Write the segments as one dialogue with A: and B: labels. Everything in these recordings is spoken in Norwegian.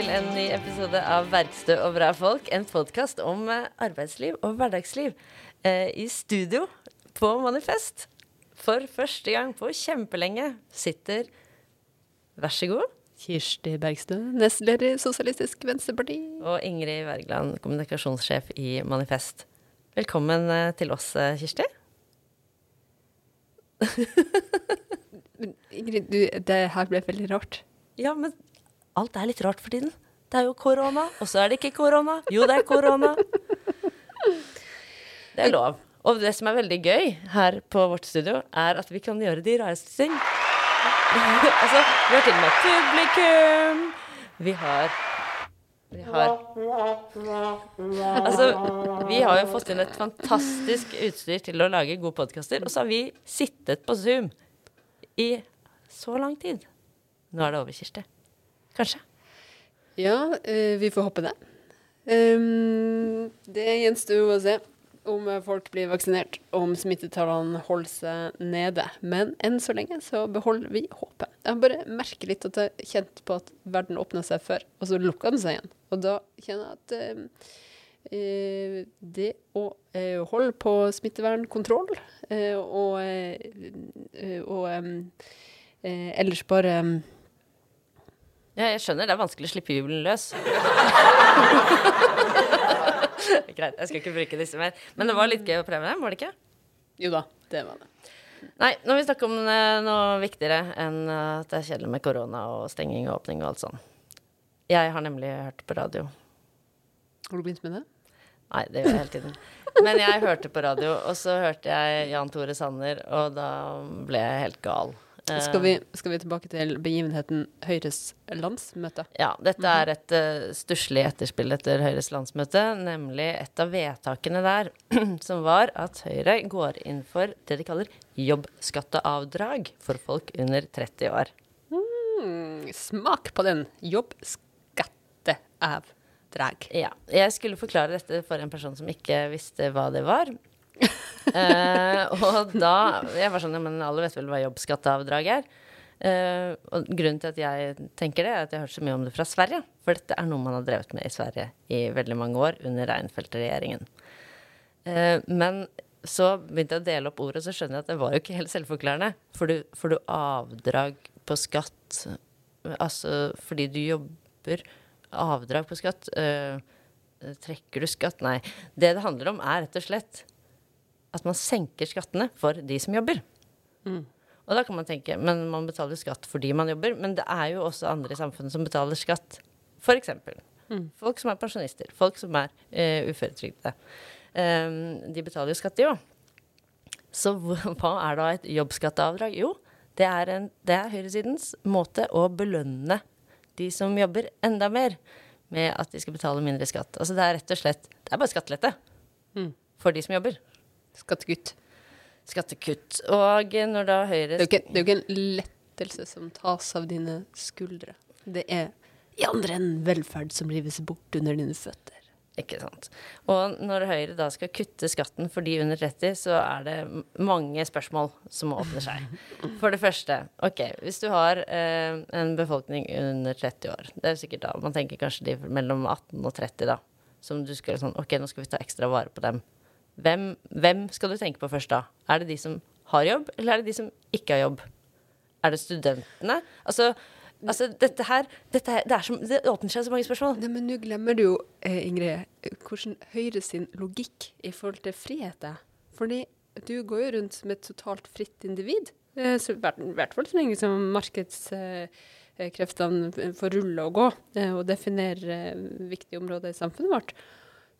A: Til en ny episode av Verkstø og bra folk. En podkast om eh, arbeidsliv og hverdagsliv. Eh, I studio på Manifest. For første gang på kjempelenge sitter Vær så god.
B: Kirsti Bergstø, nestleder i Sosialistisk Venstreparti.
A: Og Ingrid Wergeland, kommunikasjonssjef i Manifest. Velkommen eh, til oss, eh, Kirsti.
B: Ingrid, du, det her ble veldig rart.
A: Ja, men alt er litt rart for tiden. Det er jo korona, og så er det ikke korona. Jo, det er korona. Det er lov. Og det som er veldig gøy her på vårt studio, er at vi kan gjøre de rareste ting. altså, vi har til og med publikum. Vi har Vi har Altså, vi har jo fått inn et fantastisk utstyr til å lage gode podkaster, og så har vi sittet på Zoom i så lang tid. Nå er det over, Kirsti. Kanskje.
B: Ja, eh, vi får håpe det. Um, det gjenstår å se om folk blir vaksinert, om smittetallene holder seg nede. Men enn så lenge så beholder vi håpet. Jeg bare merker litt at jeg kjente på at verden åpna seg før, og så lukka den seg igjen. Og da kjenner jeg at eh, eh, det å holde på smittevernkontroll eh, og, og ellers bare
A: Ja, jeg skjønner, det er vanskelig å slippe jubelen løs. Greit, jeg skal ikke bruke disse mer. Men det var litt gøy å prøve dem, var det ikke?
B: Jo da, det var det.
A: Nei, nå vil vi snakke om eh, noe viktigere enn at det er kjedelig med korona og stenging og åpning og alt sånn. Jeg har nemlig hørt på radio.
B: Har du begynt med det?
A: Nei, det gjør jeg hele tiden. Men jeg hørte på radio, og så hørte jeg Jan Tore Sanner, og da ble jeg helt gal. Eh,
B: Skal vi, skal vi tilbake til begivenheten Høyres landsmøte?
A: Ja, dette er et uh, stusslig etterspill etter Høyres landsmøte, nemlig et av vedtakene der, som var at Høyre går inn for det de kaller jobbskatteavdrag for folk under 30 år.
B: Mm, smak på den. Jobbskatteavdrag.
A: Ja. Jeg skulle forklare dette for en person som ikke visste hva det var. Eh, og da Jeg var sånn, ja, men alle vet vel hva jobbskatteavdrag er. Eh, og grunnen til at jeg tenker det, er at jeg har hørt så mye om det fra Sverige. For dette er noe man har drevet med i Sverige i veldig mange år under Reinfeldt-regjeringen. Eh, men så begynte jeg å dele opp ordet, så skjønner jeg at det var jo ikke helt selvforklarende. For du, får du avdrag på skatt altså fordi du jobber Avdrag på skatt eh, Trekker du skatt? Nei. Det det handler om, er rett og slett at man senker skattene for de som jobber. Og da kan man tenke men man betaler skatt fordi man jobber. Men det er jo også andre i samfunnet som betaler skatt. For eksempel folk som er pensjonister. Folk som er uh, uføretrygdede. Um, de betaler jo skatt, de òg. Så hva er da et jobbskatteavdrag? Jo, det er, en, det er høyresidens måte å belønne de som jobber, enda mer. Med at de skal betale mindre skatt. Altså det er rett og slett Det er bare skattelette for de som jobber.
B: Skattegutt.
A: Skattekutt. Og når da Høyre
B: Det er jo ikke, det er jo ikke en lettelse som tas av dine skuldre. Det er i andre enden velferd som rives bort under dine føtter.
A: Ikke sant. Og når Høyre da skal kutte skatten for de under 30, så er det mange spørsmål som åpner seg. For det første, ok, hvis du har eh, en befolkning under 30 år, det er sikkert da, man tenker kanskje de mellom 18 og 30 da, som du skal sånn, ok, nå skal vi ta ekstra vare på dem. Hvem, hvem skal du tenke på først da? Er det de som har jobb, eller er det de som ikke har jobb? Er det studentene? Altså, altså dette her, dette her det, som, det åpner seg så mange spørsmål.
B: Nei, men nå glemmer du jo, eh, Ingrid, hvordan Høyre sin logikk i forhold til frihet er. Fordi du går jo rundt som et totalt fritt individ. Eh, I hvert- fall så lenge som markedskreftene får rulle og gå, eh, og definere viktige områder i samfunnet vårt.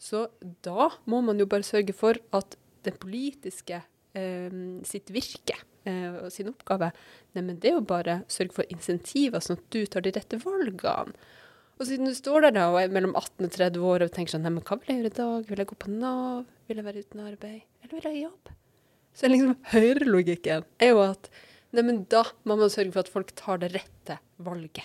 B: Så da må man jo bare sørge for at det politiske eh, sitt virke eh, og sin oppgave, nei, det er jo bare sørge for insentiver, sånn at du tar de rette valgene. Og siden du står der da og er mellom 18 og 30 år og tenker sånn Nei, hva vil jeg gjøre i dag? Vil jeg gå på Nav? Vil jeg være uten arbeid? Eller vil jeg ha jobb? Så liksom høyrelogikken er jo at Nei, da må man sørge for at folk tar det rette valget.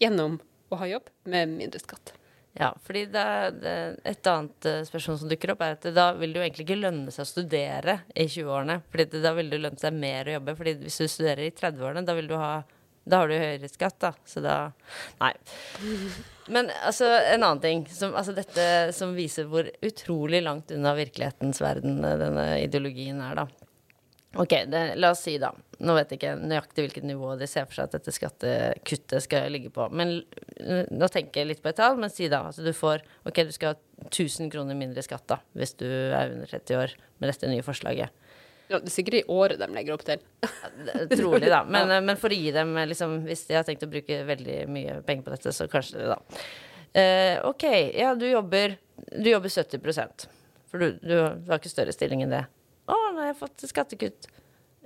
B: Gjennom å ha jobb med mindre skatt.
A: Ja, fordi det, det, et annet eh, spørsmål som dukker opp, er at da vil det jo egentlig ikke lønne seg å studere i 20-årene. Fordi da vil det lønne seg mer å jobbe. Fordi hvis du studerer i 30-årene, da vil du ha Da har du høyere skatt, da. Så da Nei. Men altså, en annen ting. Som, altså dette som viser hvor utrolig langt unna virkelighetens verden eh, denne ideologien er, da. Ok, det, la oss si da Nå vet jeg ikke nøyaktig hvilket nivå de ser for seg at dette skattekuttet skal ligge på. Men nå tenker jeg litt på et tall, men si da altså du får Ok, du skal ha 1000 kroner mindre skatt da hvis du er under 30 år med dette nye forslaget.
B: Ja, det er sikkert i året de legger opp til.
A: Trolig, da. Men, ja. men, for å gi dem liksom, Hvis de har tenkt å bruke veldig mye penger på dette, så kanskje det, da. Eh, OK, ja, du jobber, du jobber 70% For du, du, har ikke større stilling enn det. Å, nå har jeg fått skattekutt.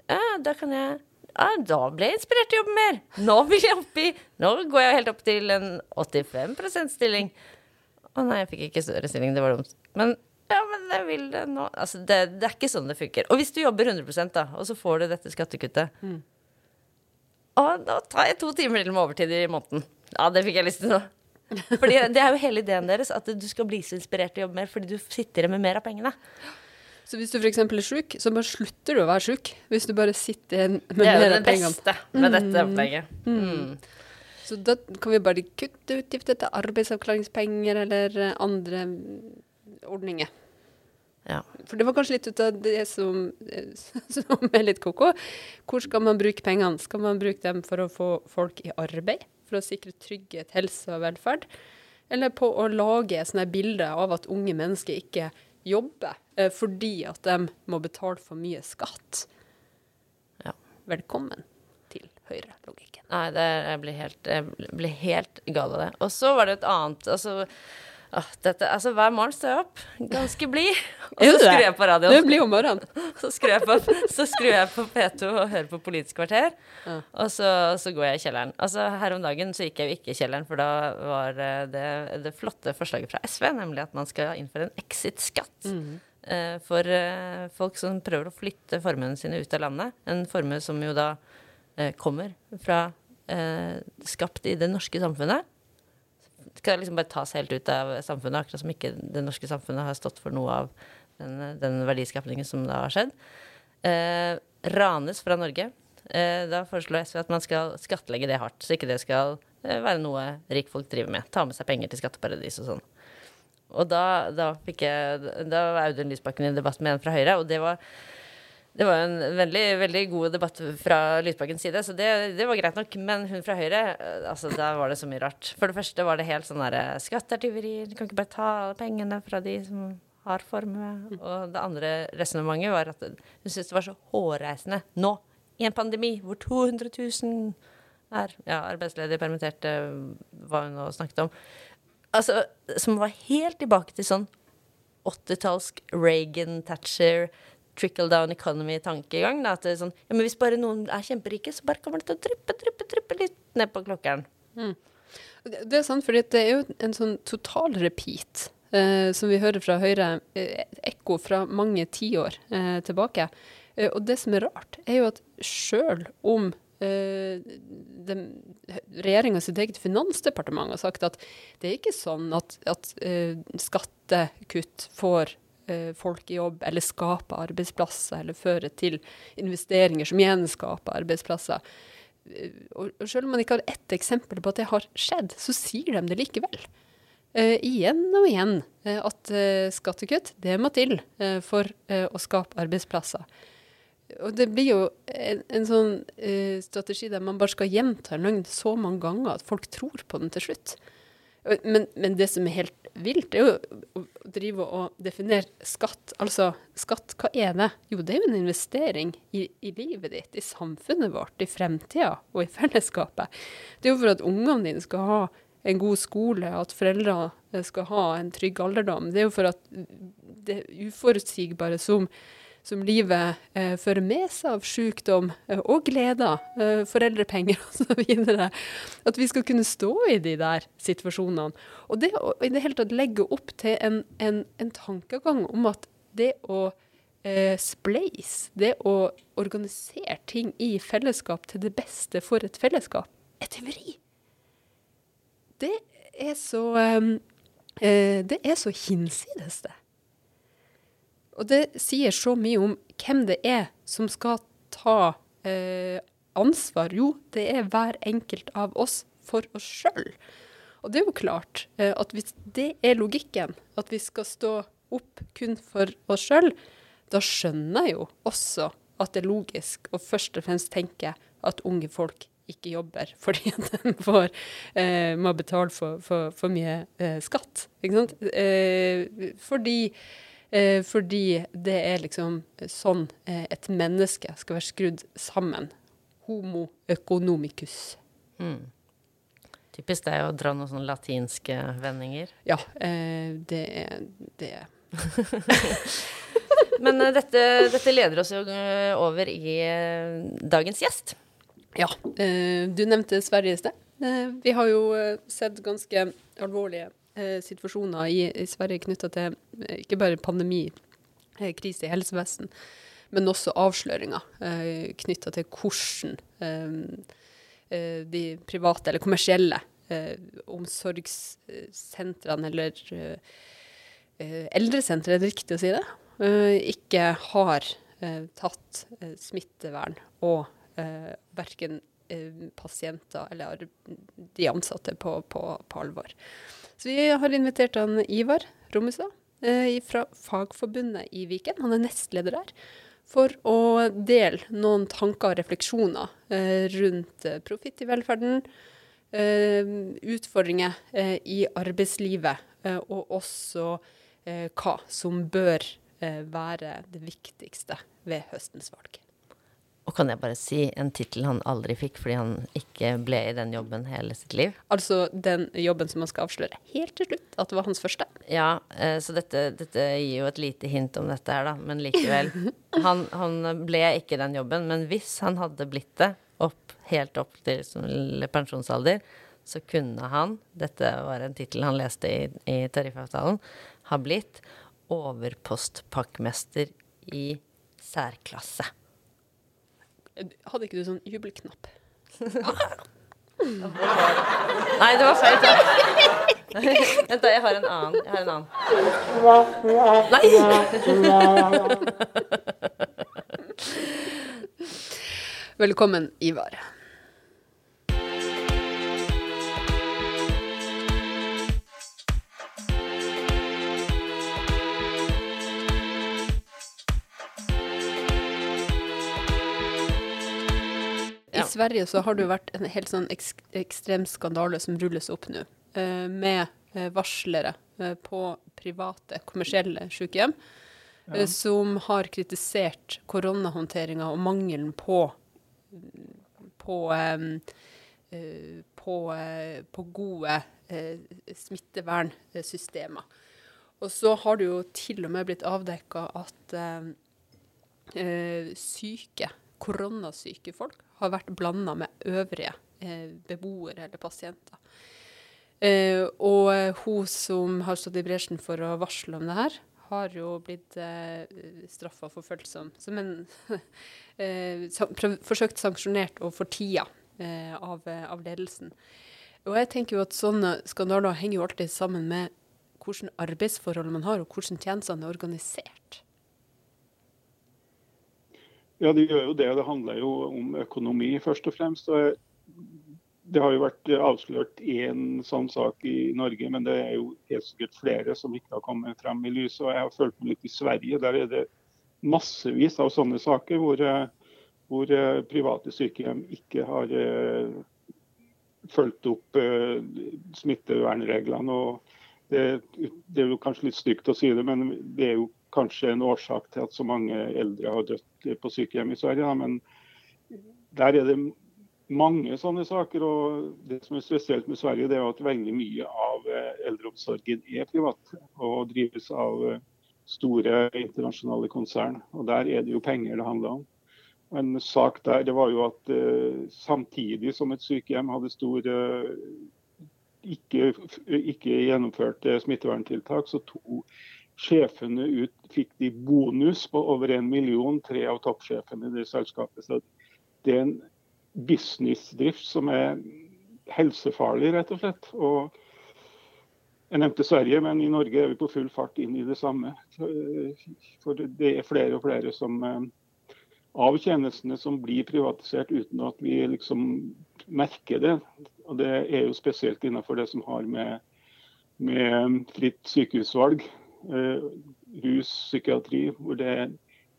A: Ja, da kan jeg ja, da ble jeg inspirert til å jobbe mer. Nå vil jeg opp i Nå går jeg helt opp til en 85% stilling. Å nei, jeg fikk ikke større stilling. Det var dumt. Men ja, men jeg vil det nå. Altså, det, det, er ikke sånn det funker. Og hvis du jobber 100% da, og så får du dette skattekuttet mm. Å, da tar jeg to timer til med overtid i måneden. Ja, det fikk jeg lyst til nå. Fordi Det er jo hele ideen deres, at du skal bli så inspirert til å jobbe mer fordi du sitter med mer av pengene.
B: Så hvis du f.eks. er sjuk, så bare slutter du å være sjuk. Hvis du bare sitter igjen med pengene. Det er jo det
A: beste med dette opplegget. Mm.
B: Mm. Så da kan vi bare kutte utgifter til arbeidsavklaringspenger eller andre ordninger.
A: Ja.
B: For det var kanskje litt ut av det som, som er litt ko-ko. Hvor skal man bruke pengene? Skal man bruke dem for å få folk i arbeid? For å sikre trygghet, helse og velferd? Eller på å lage sånne bilder av at unge mennesker ikke jobber eh, fordi at de må betale for mye skatt?
A: Ja.
B: Velkommen til høyrelogikken.
A: Nei, det, jeg, blir helt, jeg blir helt gal av det. Og så var det et annet altså Ah, dette, altså Hver morgen står jeg opp ganske blid, og så skrur jeg på radioen.
B: Du blir om morgenen.
A: Så skrur jeg, på, jeg på P2 og hører på Politisk kvarter, ja. og så, så, går jeg i kjelleren. Altså Her om dagen så gikk jeg jo ikke i kjelleren, for da var det det flotte forslaget fra SV, nemlig at man skal innføre en exit-skatt. Mm. Uh, for eh, folk som prøver å flytte formuene sine ut av landet. En formue som jo da eh, kommer fra skapt i det norske samfunnet skal liksom bare tas helt ut av samfunnet, akkurat som ikke det norske samfunnet har stått for noe av den, den verdiskapningen som da har skjedd. Eh, ranes fra Norge. Eh, da foreslår SV at man skal skattlegge det hardt, så ikke det skal eh, være noe rikfolk driver med. Ta med seg penger til skatteparadis og sånn. Og da, da fikk jeg Da var Audun Lysbakken i debatt med en fra Høyre, og det var det var en veldig, veldig god debatt fra Lydbakkens side, så det, det, var greit nok. Men hun fra Høyre, eh, altså der var det så mye rart. For det første var det helt sånn derre Skatt er tyveri, du kan ikke bare ta pengene fra de som har formue. Og det andre resonnementet var at hun syntes det var så hårreisende nå, i en pandemi hvor 200 000 er ja, arbeidsledige, permitterte, hva hun nå snakket om. Altså, som var helt tilbake til sånn 80-tallsk Reagan, Thatcher trickle down economy-tankegang. At det er sånn, ja, men hvis bare noen er kjemperike, så bare kommer det til å dryppe, dryppe, dryppe litt ned på klokkeren. Mm.
B: Det er sant, for det er jo en sånn total repeat eh, som vi hører fra Høyre, eh, ekko fra mange tiår eh, tilbake. Eh, og det som er rart, er jo at sjøl om eh, regjeringa sitt eget finansdepartement har sagt at det er ikke sånn at, at eh, skattekutt får folk i jobb, eller skape arbeidsplasser, eller føre til investeringer som igjen skaper arbeidsplasser. Eh, og, selv om man ikke har ett eksempel på at det har skjedd, så sier de det likevel. Uh, igjen og igjen uh, at uh, skattekutt, det må til for å skape arbeidsplasser. Og det blir jo en, en sånn strategi der man bare skal gjenta en løgn så mange ganger at folk tror på den til slutt. Men, men, det som er helt vilt, er jo å drive og definere skatt. Altså, skatt, hva er det? Jo, det er jo en investering i, i livet ditt, i samfunnet vårt, i fremtida og i fellesskapet. Det er jo for at ungene dine skal ha en god skole, at foreldre skal ha en trygg alderdom. Det er jo for at det uforutsigbare som som livet eh, fører med seg av sykdom eh, og gleder, eh, foreldrepenger osv. At vi skal kunne stå i de der situasjonene. Og det å i det hele tatt legge opp til en, en, en tankegang om at det å eh, spleise, det å organisere ting i fellesskap til det beste for et fellesskap, er tyveri. Det er så eh, eh, Det er så hinsides, det. Og det sier så mye om hvem det er som skal ta eh, ansvar? Jo, det er hver enkelt av oss for oss sjøl. Og det er jo klart eh, at hvis det er logikken, at vi skal stå opp kun for oss sjøl, da skjønner jeg jo også at det er logisk å først og fremst tenke at unge folk ikke jobber fordi de får, eh, må betale for, for, for mye eh, skatt. Ikke sant? Eh, fordi, eh, fordi det er liksom sånn eh, et menneske skal være skrudd sammen. Homo economicus.
A: Mm. Typisk deg å dra noen sånne latinske vendinger.
B: Ja, eh, det er det.
A: Men uh, dette, dette, leder oss jo over i dagens gjest.
B: Ja. du nevnte Sverige i sted. vi har jo sett ganske alvorlige situasjoner i, i Sverige knytta til ikke bare pandemi, krise i helsevesen, men også avsløringer eh, knytta til hvordan de private eller kommersielle omsorgssentrene eller eldresentre, er det riktig å si det? Eh, ikke har eh, tatt eh, smittevern og eh, verken pasienter eller de ansatte på, på, på, alvor. Så vi har invitert han Ivar Rommestad fra Fagforbundet i Viken. Han er nestleder der. For å dele noen tanker og refleksjoner rundt profitt i velferden, utfordringer i arbeidslivet, og også hva som bør Eh, være det viktigste ved høstens valg.
A: Og kan jeg bare si en tittel han aldri fikk fordi han ikke ble i den jobben hele sitt liv?
B: Altså den jobben som han skal avsløre helt til slutt, at det var hans første?
A: Ja, eh, så dette, dette gir jo et lite hint om dette her, da. Men likevel. Han, han ble ikke den jobben, men hvis han hadde blitt det, opp, helt opp til pensjonsalder, så kunne han, dette var en tittel han leste i, i tariffavtalen, ha blitt overpostpakkmester i særklasse.
B: Hadde ikke du sånn jubelknapp?
A: Nei, det var feil. Vent, da. Jeg har en annen. Jeg har en annen. Nei!
B: Velkommen, Ivar. Sverige så har det jo vært en helt sånn ekstrem skandale som rulles opp nå, eh, med eh, varslere eh, på private, kommersielle sykehjem. Ja. Som har kritisert koronahåndteringa og mangelen på, på, på, på gode smittevernsystemer. Og så har det jo til og med blitt avdekka at syke, koronasyke folk har vært blanda med øvrige eh, beboere eller pasienter. Eh, og hun som har stått i bresjen for å varsle om det her, har jo blitt eh, straffa og forfulgt som, som en eh, Forsøkt sanksjonert og fortia eh, av, av, ledelsen. Og jeg tenker jo at sånne skandaler henger jo alltid sammen med hvilke arbeidsforhold man har, og hvordan tjenestene er organisert.
C: Ja, det gjør jo det. Det handler jo om økonomi, først og fremst. Og det har jo vært avslørt én sånn sak i Norge, men det er jo helt sikkert flere som ikke har kommet frem i lyset. Og jeg har følt meg litt i Sverige. Der er det massevis av sånne saker hvor, hvor private sykehjem ikke har uh, fulgt opp uh, smittevernreglene. og det, det, er jo kanskje litt stygt å si det, men det er jo kanskje en årsak til at så mange eldre har dødd på sykehjem i Sverige. Da. Men der er det mange sånne saker. og Det som er spesielt med Sverige, det er at veldig mye av eh, eldreomsorgen er privat og drives av eh, store internasjonale konsern. Og Der er det jo penger det handler om. En sak der det var jo at uh, samtidig som et sykehjem hadde stor ikke, ikke gjennomført smitteverntiltak, så to sjefene ut, fikk de bonus på over en million, tre av toppsjefene i det selskapet. Så det er en businessdrift som er helsefarlig, rett og slett. Og jeg nevnte Sverige, men i Norge er vi på full fart inn i det samme. For det er flere og flere som, av tjenestene som blir privatisert uten at vi liksom merker det. Og Det er jo spesielt innenfor det som har med, med fritt sykehusvalg, eh, rus, psykiatri, hvor det er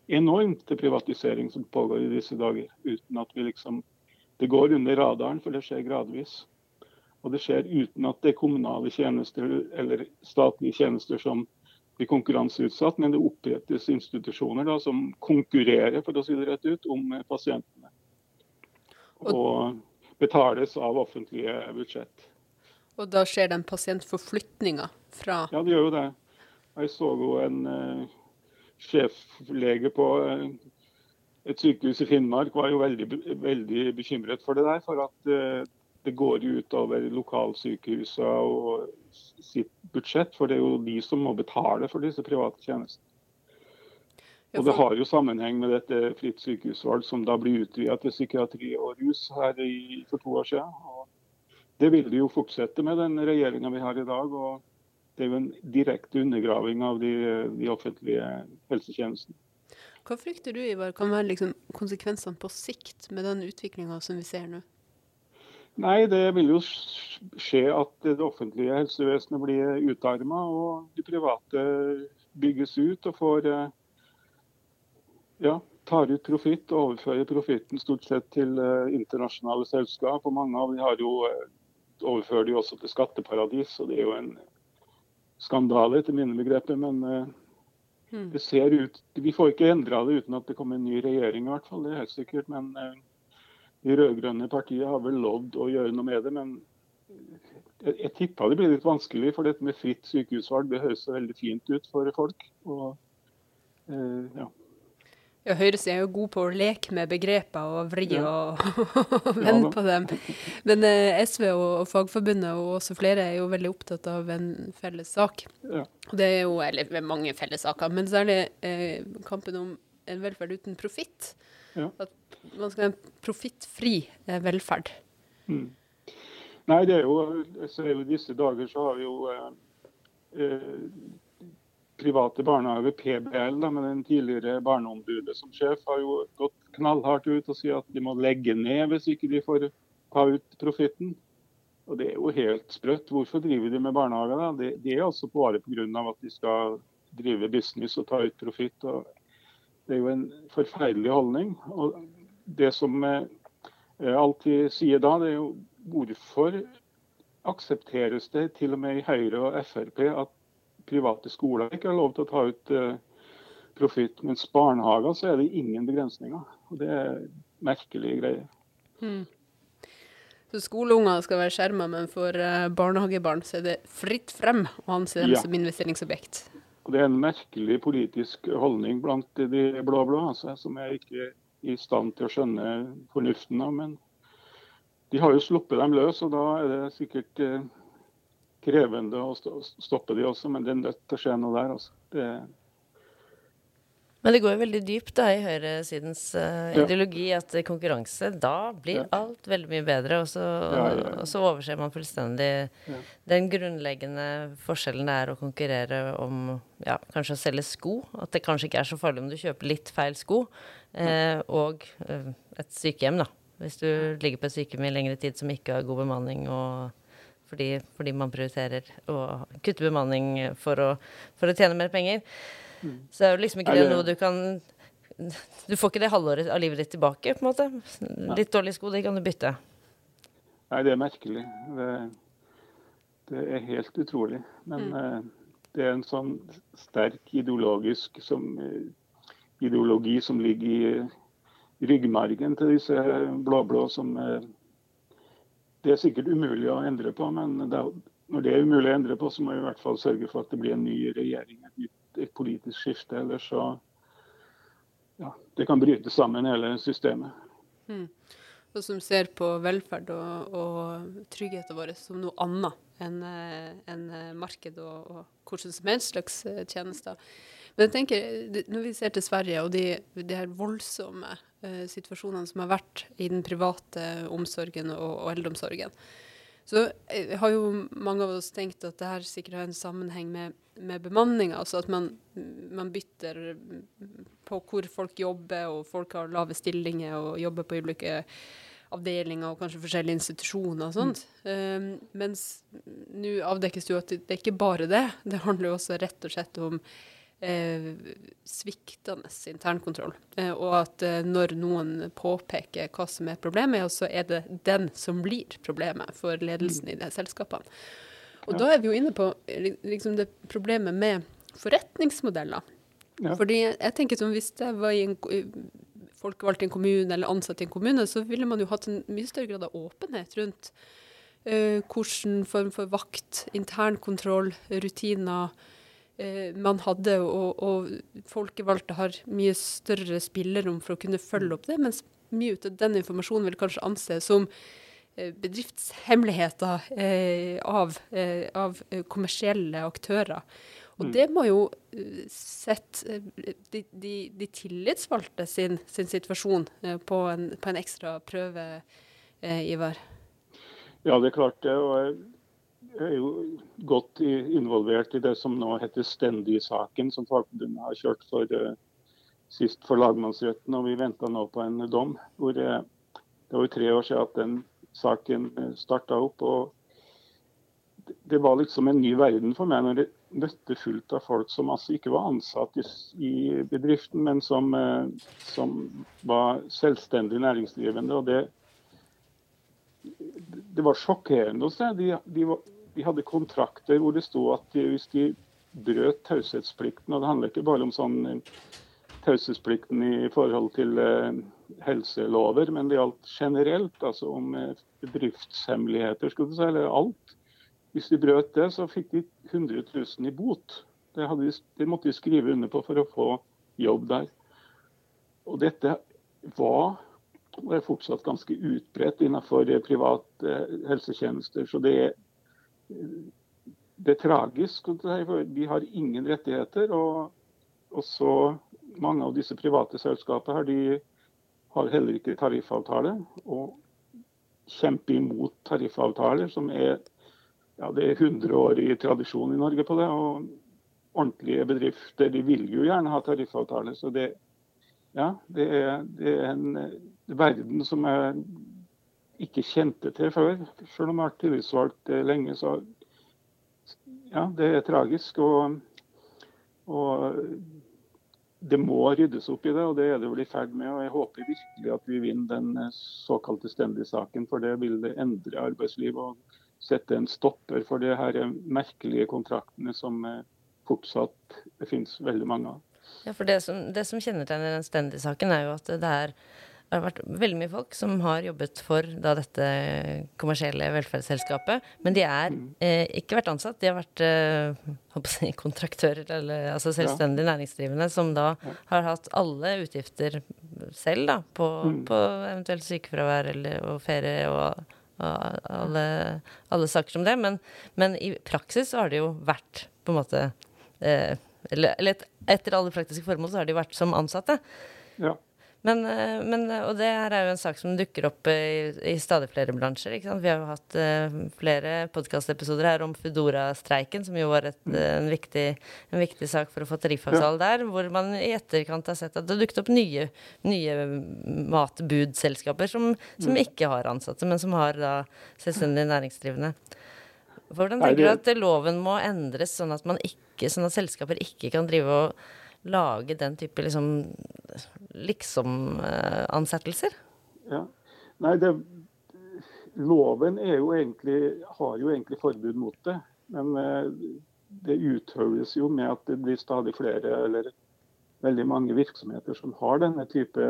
C: enormt til privatisering som pågår i disse dager. Uten at vi liksom Det går under radaren, for det skjer gradvis. Og det skjer uten at det er kommunale tjenester eller statlige tjenester som blir konkurranseutsatt, men det opprettes institusjoner da, som konkurrerer for å si det rett ut, om pasientene. Og betales av offentlige budsjett.
B: Og da skjer den pasientforflytninga fra
C: Ja, det gjør jo det. Jeg så jo en uh, sjeflege på uh, et sykehus i Finnmark var jo veldig, veldig bekymret for det der. For at uh, det går ut over lokalsykehusene og sitt budsjett. For det er jo de som må betale for disse private tjenestene. Og Det har jo sammenheng med dette fritt sykehusvalg, som da blir utvidet til psykiatri og rus her i, for to år siden. Og det vil de jo fortsette med den regjeringa vi har i dag. og Det er jo en direkte undergraving av de, de offentlige helsetjenestene.
B: Hva frykter du Ivar, kan være liksom konsekvensene på sikt med den utviklinga som vi ser nå?
C: Nei, det vil jo skje at det offentlige helsevesenet blir utarma, og de private bygges ut og får ja, tar ut profitt og overfører profitten stort sett til uh, internasjonale selskap. Og mange av de har jo uh, overfører de også til skatteparadis, og det er jo en skandale etter mine begreper. Men uh, mm. det ser ut Vi får ikke endra det uten at det kommer en ny regjering, i hvert fall. Det er helt sikkert. Men de rød-grønne partiene har vel lovd å gjøre noe med det. Men jeg, jeg tippa det blir litt vanskelig, for dette med fritt sykehusvalg det høres veldig fint ut for folk. Og,
B: ja. Ja, Høyresiden er jo god på å leke med begreper og vri ja. og, vende ja, på dem. Men eh, SV og, og, Fagforbundet og også flere er jo veldig opptatt av en felles sak. Ja. Og det er jo, eller mange felles saker, men særlig eh, kampen om en velferd uten profitt. At man skal ha en profittfri eh, velferd. Mm.
C: Nei, det er jo, så er jo disse dager så har vi jo eh, eh private barnehager, PBL, da, med den tidligere barneombudet som sjef, har jo gått knallhardt ut og sier at de må legge ned hvis ikke de får ta ut profitten. Og Det er jo helt sprøtt. Hvorfor driver de med barnehager? da? Det, det er altså bare pga. at de skal drive business og ta ut profitt. Det er jo en forferdelig holdning. Og Det som jeg alltid sier da, det er jo hvorfor aksepteres det til og med i Høyre og Frp at private skoler ikke har lov til å ta ut uh, profitt. Mens barnehager så er det ingen begrensninger. Og Det er merkelige greier. Hmm.
B: Så skoleunger skal være skjerma, men for uh, barnehagebarn så er det fritt frem å anse dem ja. som investeringsobjekt?
C: Og Det er en merkelig politisk holdning blant de blå-blå, altså, som jeg ikke er i stand til å skjønne fornuften av. Men de har jo sluppet dem løs, og da er det sikkert uh, krevende å stoppe de også, men det er nødt til å skje noe der. Også. Det
A: men det går jo veldig dypt da i høyresidens uh, ja. ideologi at konkurranse, da blir ja. alt veldig mye bedre. Og så, ja, og så overser man fullstendig den grunnleggende forskjellen det er å konkurrere om ja, kanskje å selge sko. At det kanskje ikke er så farlig om du kjøper litt feil sko. Uh, og uh, et sykehjem, da. Hvis du ligger på et sykehjem i lengre tid som ikke har god bemanning og fordi, fordi, man prioriterer å kutte bemanning for å, for å tjene mer penger. Mm. Så det er jo liksom ikke det, det noe du kan Du får ikke det halvåret av livet ditt tilbake, på en måte. Litt dårlige sko, det kan du bytte.
C: Nei, det er merkelig. Det, det er helt utrolig. Men mm. uh, det er en sånn sterk ideologisk som, ideologi som ligger i ryggmargen til disse blå-blå som uh, det er sikkert umulig å endre på, men det er, når det er umulig å endre på, så må vi i hvert fall sørge for at det blir en ny regjering, et, et politisk skifte. Ellers så ja, det kan bryte sammen hele systemet. Mm.
B: Og som ser på velferd og, og tryggheten vår som noe annet enn en marked og, og hvordan som helst slags eh, tjenester. Men jeg tenker, når vi ser til Sverige og de, de her voldsomme eh, situasjonene som har vært i den private omsorgen og, og eldreomsorgen. Så jeg, har jo mange av oss tenkt at det her sikkert har en sammenheng med med bemanninga. Altså at man, man, bytter på hvor folk jobber, og folk har lave stillinger og jobber på ulike avdelinger og kanskje forskjellige institusjoner og sånt. Mm. Um, mens nå avdekkes det jo at det, det er ikke bare det. Det handler jo også rett og slett om eh, sviktende internkontroll. Eh, og at eh, når noen påpeker hva som er problemet, så er det den som blir problemet for ledelsen i de selskapene. Og ja. da er vi jo inne på liksom det problemet med forretningsmodeller. Ja. Fordi jeg tenker som Hvis jeg var i en folkevalgt i en kommune eller ansatt i en kommune, så ville man jo hatt en mye større grad av åpenhet rundt uh, hvilken form for vakt, internkontroll, rutiner man hadde. Og, og, folkevalgte har mye større spillerom for å kunne følge opp det, mens mye av den informasjonen vil kanskje anses som uh, bedriftshemmeligheter av, av kommersielle aktører. Og mm. det må jo eh, sette eh, de, de, de tillitsvalgte sin, sin situasjon eh, på en, på en, ekstra prøve, Ivar.
C: Ja, det er klart det. og er jo godt involvert i det som nå heter Stendi-saken, som Fagforbundet har kjørt for sist for lagmannsretten. og Vi venta nå på en dom. hvor Det var jo tre år siden at den saken starta opp. og Det var liksom en ny verden for meg når jeg møtte fullt av folk som altså ikke var ansatt i, bedriften, men som, eh, som, var selvstendig næringsdrivende. og det, det var sjokkerende å se. De, de, de, hadde kontrakter hvor det sto at hvis de brøt taushetsplikten, og det handler ikke bare om sånn eh, taushetsplikten i forhold til eh, helselover, men det gjaldt generelt, altså om eh, bedriftshemmeligheter, skulle du si, eller alt. Hvis de brøt det, så fikk de 100 000 i bot. Det, de, det, måtte de skrive under på for å få jobb der. Og dette var og er fortsatt ganske utbredt innenfor private helsetjenester. Så det er, det er tragisk. De har ingen rettigheter. Og, så mange av disse private selskapene her, de, har heller ikke tariffavtale. Og kjemper imot tariffavtaler, som er ja, det er 100 år i tradisjon i Norge på det. og Ordentlige bedrifter de vil jo gjerne ha tariffavtale. Så det, ja, det, er, det er en verden som jeg ikke kjente til før. Selv om jeg har vært tillitsvalgt eh, lenge, så ja, det er tragisk. Og, og det må ryddes opp i det, og det er det vel i ferd med. og Jeg håper virkelig at vi vinner den eh, såkalte Stendi-saken, for det vil det endre arbeidslivet. og sette en stopper for de her merkelige kontraktene som eh, fortsatt det finnes veldig mange av.
A: Ja, for Det som, det som kjennetegner den Stendi-saken, er jo at det er det har vært veldig mye folk som har jobbet for da, dette kommersielle velferdsselskapet. Men de er mm. eh, ikke vært ansatt, de har vært eh, kontraktører, eller altså selvstendig ja. næringsdrivende, som da ja. har hatt alle utgifter selv da, på, mm. på eventuelt sykefravær eller, og ferie og alle, alle saker som det. Men, men, i praksis så har det jo vært på en måte eh, Eller, eller etter alle praktiske formål så har de vært som ansatte.
C: Ja.
A: Men, eh, men, eh, og det her er jo en sak som dukker opp i, i stadig flere bransjer. Vi har jo hatt uh, flere podkastepisoder her om Foodora-streiken, som jo var et, mm. en, viktig, en, viktig, sak for å få tariffavtale ja. der. Hvor man i etterkant har sett at det dukket opp nye, nye matbudselskaper som, som mm. ikke har ansatte, men som har da selvstendig næringsdrivende. Hvordan tenker du at loven må endres sånn at, man ikke, sånn at selskaper ikke kan drive og lage den type liksom liksom-ansettelser?
C: Ja. Nei, det, loven jo egentlig, har jo egentlig forbud mot det. Men eh, det utøves jo med at det blir stadig flere eller veldig mange virksomheter som har denne type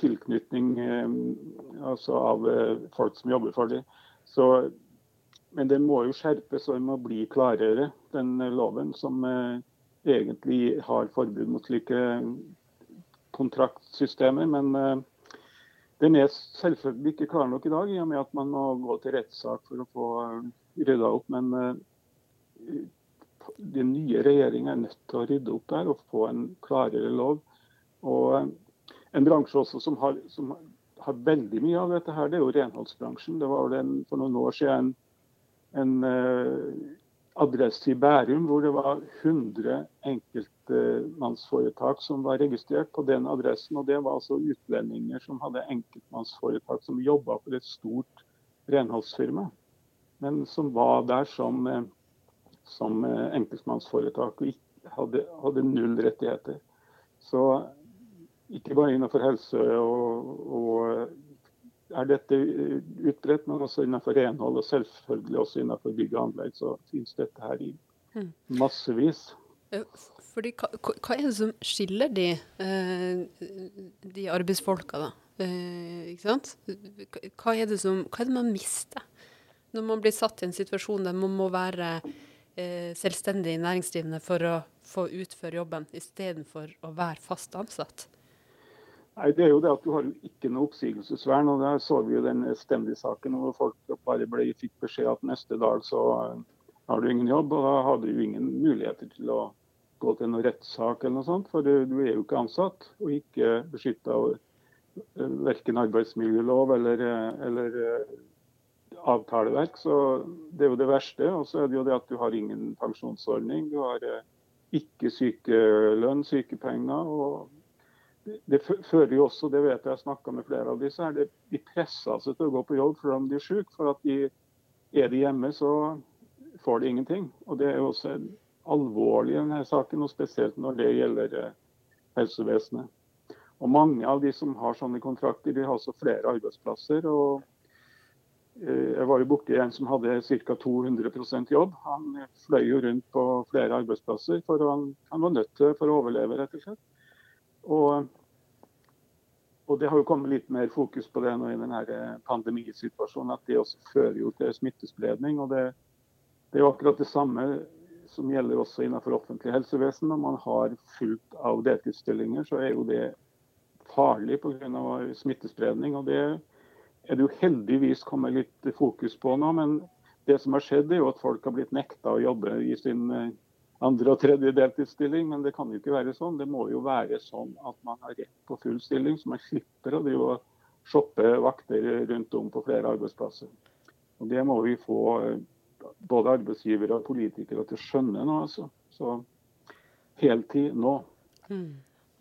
C: tilknytning eh, altså av eh, folk som jobber for dem. Så, men den må jo skjerpes og den må bli klarere, den loven som egentlig har forbud mot slike kontraktsystemer. Men uh, den er selvfølgelig ikke klar nok i dag, i og med at man må gå til rettssak for å få uh, rydda opp. Men uh, den nye regjeringa er nødt til å rydde opp der og få en klarere lov. Og En bransje også som har, som har, veldig mye av dette, her, det er jo renholdsbransjen. Det var vel for noen år siden en, en adresse i Bærum hvor det var 100 enkeltmannsforetak som var registrert på den adressen. og Det var altså utlendinger som hadde enkeltmannsforetak som jobba for et stort renholdsfirma, men som var der som, som enkeltmannsforetak og hadde, hadde, null rettigheter. Så ikke bare innenfor helse og, og er dette utbredt, men også innenfor renhold og selvfølgelig også innenfor bygg og anlegg. Så finnes dette her i mm. massevis.
B: Fordi, hva, hva, er det som skiller de, eh, de arbeidsfolka, da? Eh, ikke sant? Hva er, det som, hva er det man mister når man blir satt i en situasjon der man må være eh, selvstendig næringsdrivende for å få utføre jobben, istedenfor å være fast ansatt?
C: Nei, det er jo det at Du har jo ikke noe oppsigelsesvern. og Der så vi jo den Stendi-saken hvor folk bare ble, fikk beskjed at neste dag så eh, har du ingen jobb. og Da hadde du ingen muligheter til å gå til noen rettssak eller noe sånt. For du, du er jo ikke ansatt og ikke beskytta av eh, verken arbeidsmiljølov eller, eh, eller avtaleverk. Så det er jo det verste. Og så er det jo det at du har ingen pensjonsordning. Du har ikke sykelønn, sykepenger. og det fører jo også, det vet jeg jeg snakka med flere av disse, er det, de presser seg til å gå på jobb fordi de er syke. For at de, er de hjemme, så får de ingenting. Og Det er jo også alvorlig i denne saken, og spesielt når det gjelder eh, helsevesenet. Og Mange av de som har sånne kontrakter, de har også flere arbeidsplasser. og eh, Jeg var jo borti en som hadde ca. 200% jobb. Han fløy jo rundt på flere arbeidsplasser, for han, han var nødt til for å overleve, rett og slett. Og, og, det har jo kommet litt mer fokus på det nå i denne pandemisituasjonen, at det også fører jo til smittespredning. og det, det, er jo akkurat det samme som gjelder også innenfor offentlig helsevesen. Når man har fullt av deltidsstillinger, så er jo det farlig pga. smittespredning. og det er det jo heldigvis kommet litt fokus på nå. Men det som har skjedd, er jo at folk har blitt nekta å jobbe i sin andre og tredje deltidsstilling, men det kan jo ikke være sånn. Det må jo være sånn at man har rett på full stilling, så man slipper å shoppe vakter rundt om på flere arbeidsplasser. Og Det må vi få eh, både arbeidsgivere og politikere til å skjønne nå. Altså. Så heltid nå. Mm.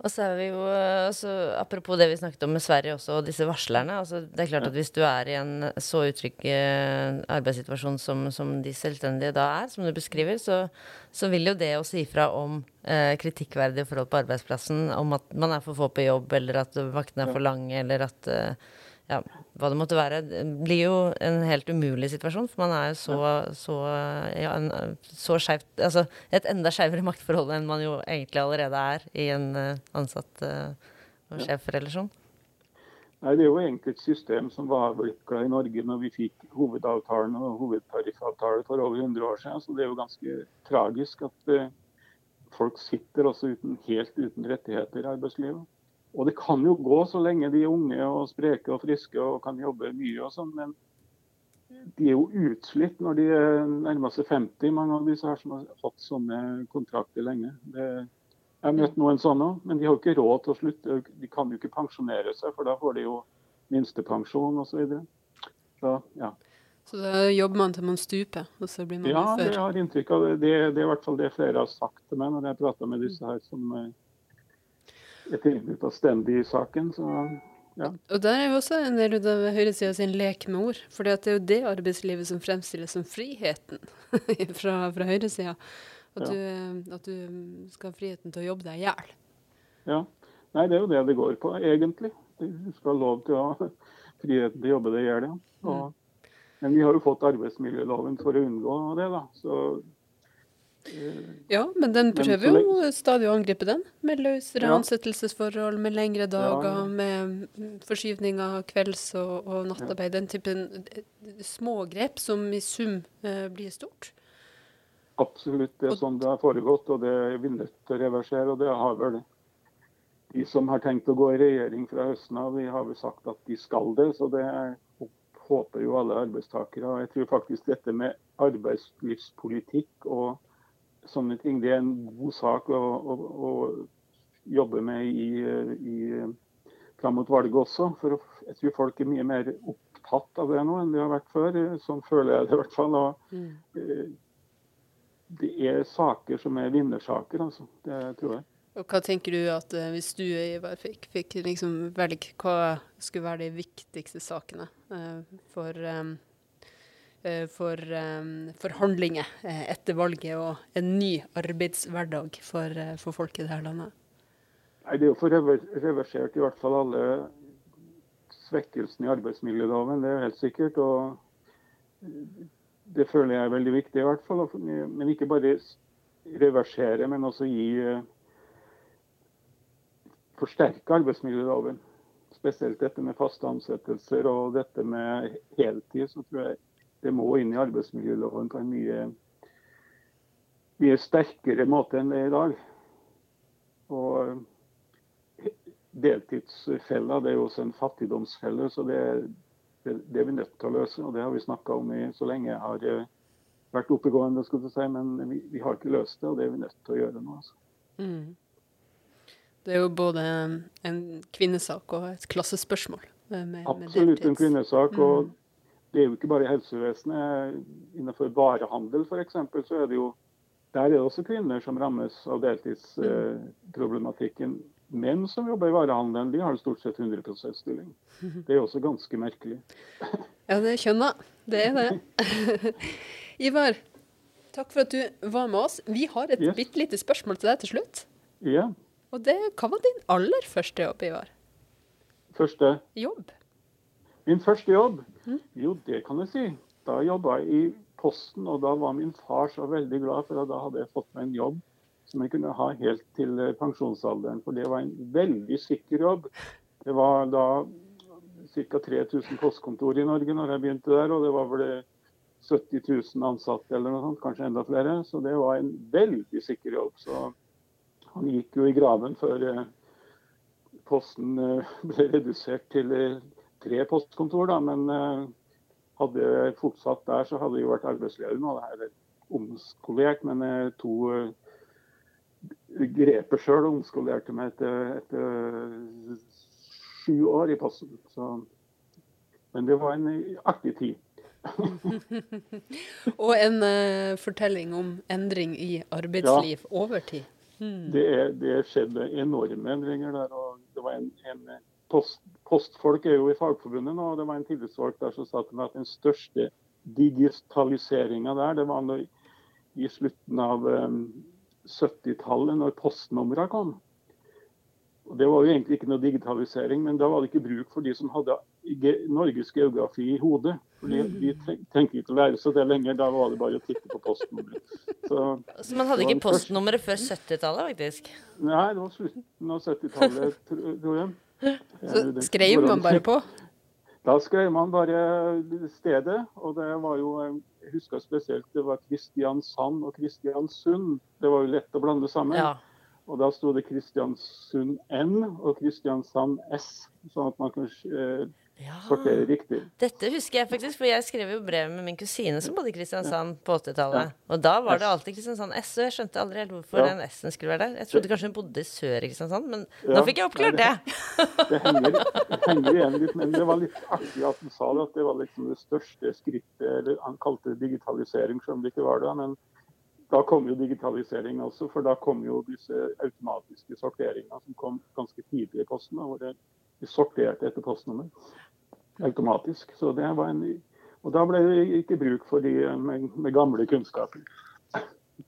A: Og så er vi jo, altså, Apropos det vi snakket om med Sverige også, og disse varslerne. Altså, det er klart at Hvis du er i en så utrygg eh, arbeidssituasjon som, som, de selvstendige da er, som du beskriver, så, så vil jo det å si fra om eh, kritikkverdige forhold på arbeidsplassen, om at man er for få på jobb, eller at vaktene er for lange, eller at eh, ja, hva det måtte være, det blir jo en helt umulig situasjon. For man er jo så, så, ja, en, så skjevt Altså et enda skjevere maktforhold enn man jo egentlig allerede er i en uh, ansatt- uh, og sjefrelasjon.
C: Nei, Det er jo egentlig et system som var avvikla i Norge når vi fikk hovedavtalen og hovedtariffavtale for over 100 år siden. Så det er jo ganske tragisk at uh, folk sitter også uten, helt uten rettigheter i arbeidslivet. Og det kan jo gå så lenge de er unge og spreke og friske og kan jobbe mye og sånn, men de er jo utslitt når de nærmer seg 50, mange av disse her som har hatt sånne kontrakter lenge. Det, jeg har møtt noen sånne, men de har jo ikke råd til å slutte. De kan jo ikke pensjonere seg, for da får de jo minstepensjon osv. Så, så ja.
B: Så da jobber man til man stuper, og så blir man
C: ja, ufør? Ja, det har inntrykk av det. det. Det er i hvert fall det flere har sagt til meg når jeg prater med disse her som eh, tilbud av stendig i saken. Så, ja.
B: Og der er jo også en del av høyresida sin lek med ord. For det er jo det arbeidslivet som fremstilles som friheten fra, fra høyresida. At, ja. at, du skal ha friheten til å jobbe deg i hjel.
C: Ja. Nei, det er jo det det går på, egentlig. Du skal ha lov til å ha friheten til å jobbe deg i hjel, ja. Og, men vi har jo fått arbeidsmiljøloven for å unngå det, da. Så
B: ja, men den prøver jo stadig å angripe den, med løsere ja. ansettelsesforhold, med lengre dager, ja, med forskyvning av kvelds- og, og nattarbeid. Den typen eh, smågrep som i sum eh, blir stort.
C: Absolutt, det er sånn det har foregått, og det er vi nødt til å reversere. Og det har vel de som har tenkt å gå i regjering fra høsten av, vi har vel sagt at de skal det. Så det håper jo alle arbeidstakere. Jeg tror faktisk dette med arbeidslivspolitikk og sånne ting. Det er en god sak å, å, å jobbe med i, i, fram mot valget også. For jeg tror folk er mye mer opptatt av det nå enn de har vært før. Sånn føler jeg det i hvert fall. Og, mm. det er saker som er vinnersaker, altså. Det tror jeg.
B: Og hva tenker du at uh, hvis du Ivar, fikk, fikk liksom velge hva skulle være de viktigste sakene uh, for, um, uh, for um, forhandlinger etter valget og en ny arbeidshverdag for, for folk i dette landet?
C: Nei, Det er jo for reversert i hvert fall alle svekkelsene i arbeidsmiljøloven, det er helt sikkert. og Det føler jeg er veldig viktig, i hvert fall. Men ikke bare reversere, men også gi forsterke arbeidsmiljøloven. Spesielt dette med faste ansettelser og dette med heltid. Så tror jeg det må inn i arbeidsmiljøloven på en mye, mye sterkere måte enn det er i dag. Og deltidsfella det er jo også en fattigdomsfelle, så det, det, det, er vi nødt til å løse. og Det har vi snakka om i, så lenge jeg har eh, vært oppegående, skulle jeg si, men vi, vi, har ikke løst det. Og det er vi nødt til å gjøre nå. Altså. Mm.
B: Det er jo både en kvinnesak og et klassespørsmål.
C: Eh, med, Absolutt med en kvinnesak. og mm. Det er jo ikke bare i helsevesenet. Innenfor varehandel f.eks. så er det jo der er det også kvinner som rammes av deltidsproblematikken. Menn som jobber i varehandelen, de har stort sett 100 stilling. Det er også ganske merkelig.
B: ja, det skjønner Det er det. Ivar, takk for at du var med oss. Vi har et yes. bitte lite spørsmål til deg til slutt.
C: Ja.
B: Og det, hva var din aller første jobb, Ivar?
C: Første?
B: Jobb.
C: Min første jobb? Mm. Jo, det kan jeg si. Da jobba jeg i Posten, og da var min far så veldig glad, for da hadde jeg fått meg en jobb som jeg kunne ha helt til eh, pensjonsalderen. For det var en veldig sikker jobb. Det var da ca. 3000 postkontor i Norge når jeg begynte der, og det var vel 70 000 ansatte eller noe sånt, kanskje enda flere. Så det var en veldig sikker jobb. Så han gikk jo i graven før eh, Posten eh, ble redusert til eh, tre postkontor, da. Men hadde jeg fortsatt der, så hadde jeg jo vært arbeidsledig nå. Det er omskolert, men jeg to grepet sjøl og omskolerte meg etter, etter sju år i Posten. Så, men det var en artig tid.
B: og en uh, fortelling om endring i arbeidsliv ja. over tid.
C: Hmm. Det, er, det, skjedde enorme endringer der. og det var en, en post, Postfolk er jo i Fagforbundet nå, og det var en tillitsvalgt der som sa til meg at den største digitaliseringa der, det var når, i slutten av um, 70-tallet, når postnumra kom. Og Det var jo egentlig ikke noe digitalisering, men da var det ikke bruk for de som hadde Norges geografi i hodet. Fordi De trengte ikke å lære seg det lenger. Da var det bare å titte på postnummeret.
A: Så, så, man hadde ikke postnummeret før 70-tallet, faktisk?
C: Nei, det var slutten av 70-tallet, tror jeg.
B: Så skrev man bare på?
C: Da skrev man bare stedet. Og det var jo Jeg husker spesielt det var Kristiansand og Kristiansund. Det var jo lett å blande sammen. Ja. Og da sto det Kristiansund N og Kristiansand S, sånn at man kan eh, ja. sortere riktig.
A: Dette husker jeg faktisk, for jeg skrev jo brev med min kusine som bodde i Kristiansand på 80-tallet. Ja. Og da var det alltid Kristiansand S, og jeg skjønte aldri helt hvorfor den S-en skulle være der. Jeg trodde kanskje hun bodde i sør i Kristiansand, men nå fikk jeg oppklart det.
C: Det, det, henger, det, henger, igjen litt, men det var litt artig at han sa det, at det var liksom det største skrittet, eller han kalte det digitalisering, selv om det ikke var det. men da kom jo digitalisering også, for da kom jo disse automatiske sorteringene som kom ganske tidlig i posten. hvor vi sorterte etter postnummer automatisk. Så det var en, og da ble det ikke bruk for de med, med gamle kunnskaper.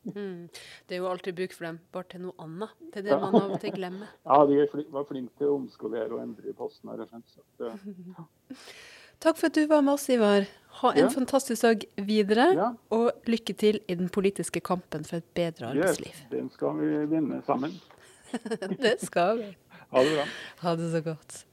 B: Mm. Det er jo alltid bruk for dem, bare til noe annet. Det er det man av og til glemmer.
C: Ja, de flink, var flinke til å omskolere og endre i posten. her. Så, ja.
B: Takk for at du var med oss, Ivar. Ha en ja. fantastisk dag videre, ja. og lykke til i den politiske kampen for et bedre arbeidsliv. Yes,
C: den skal vi vinne sammen.
B: det skal vi.
C: Ha det bra.
B: Ha det så godt.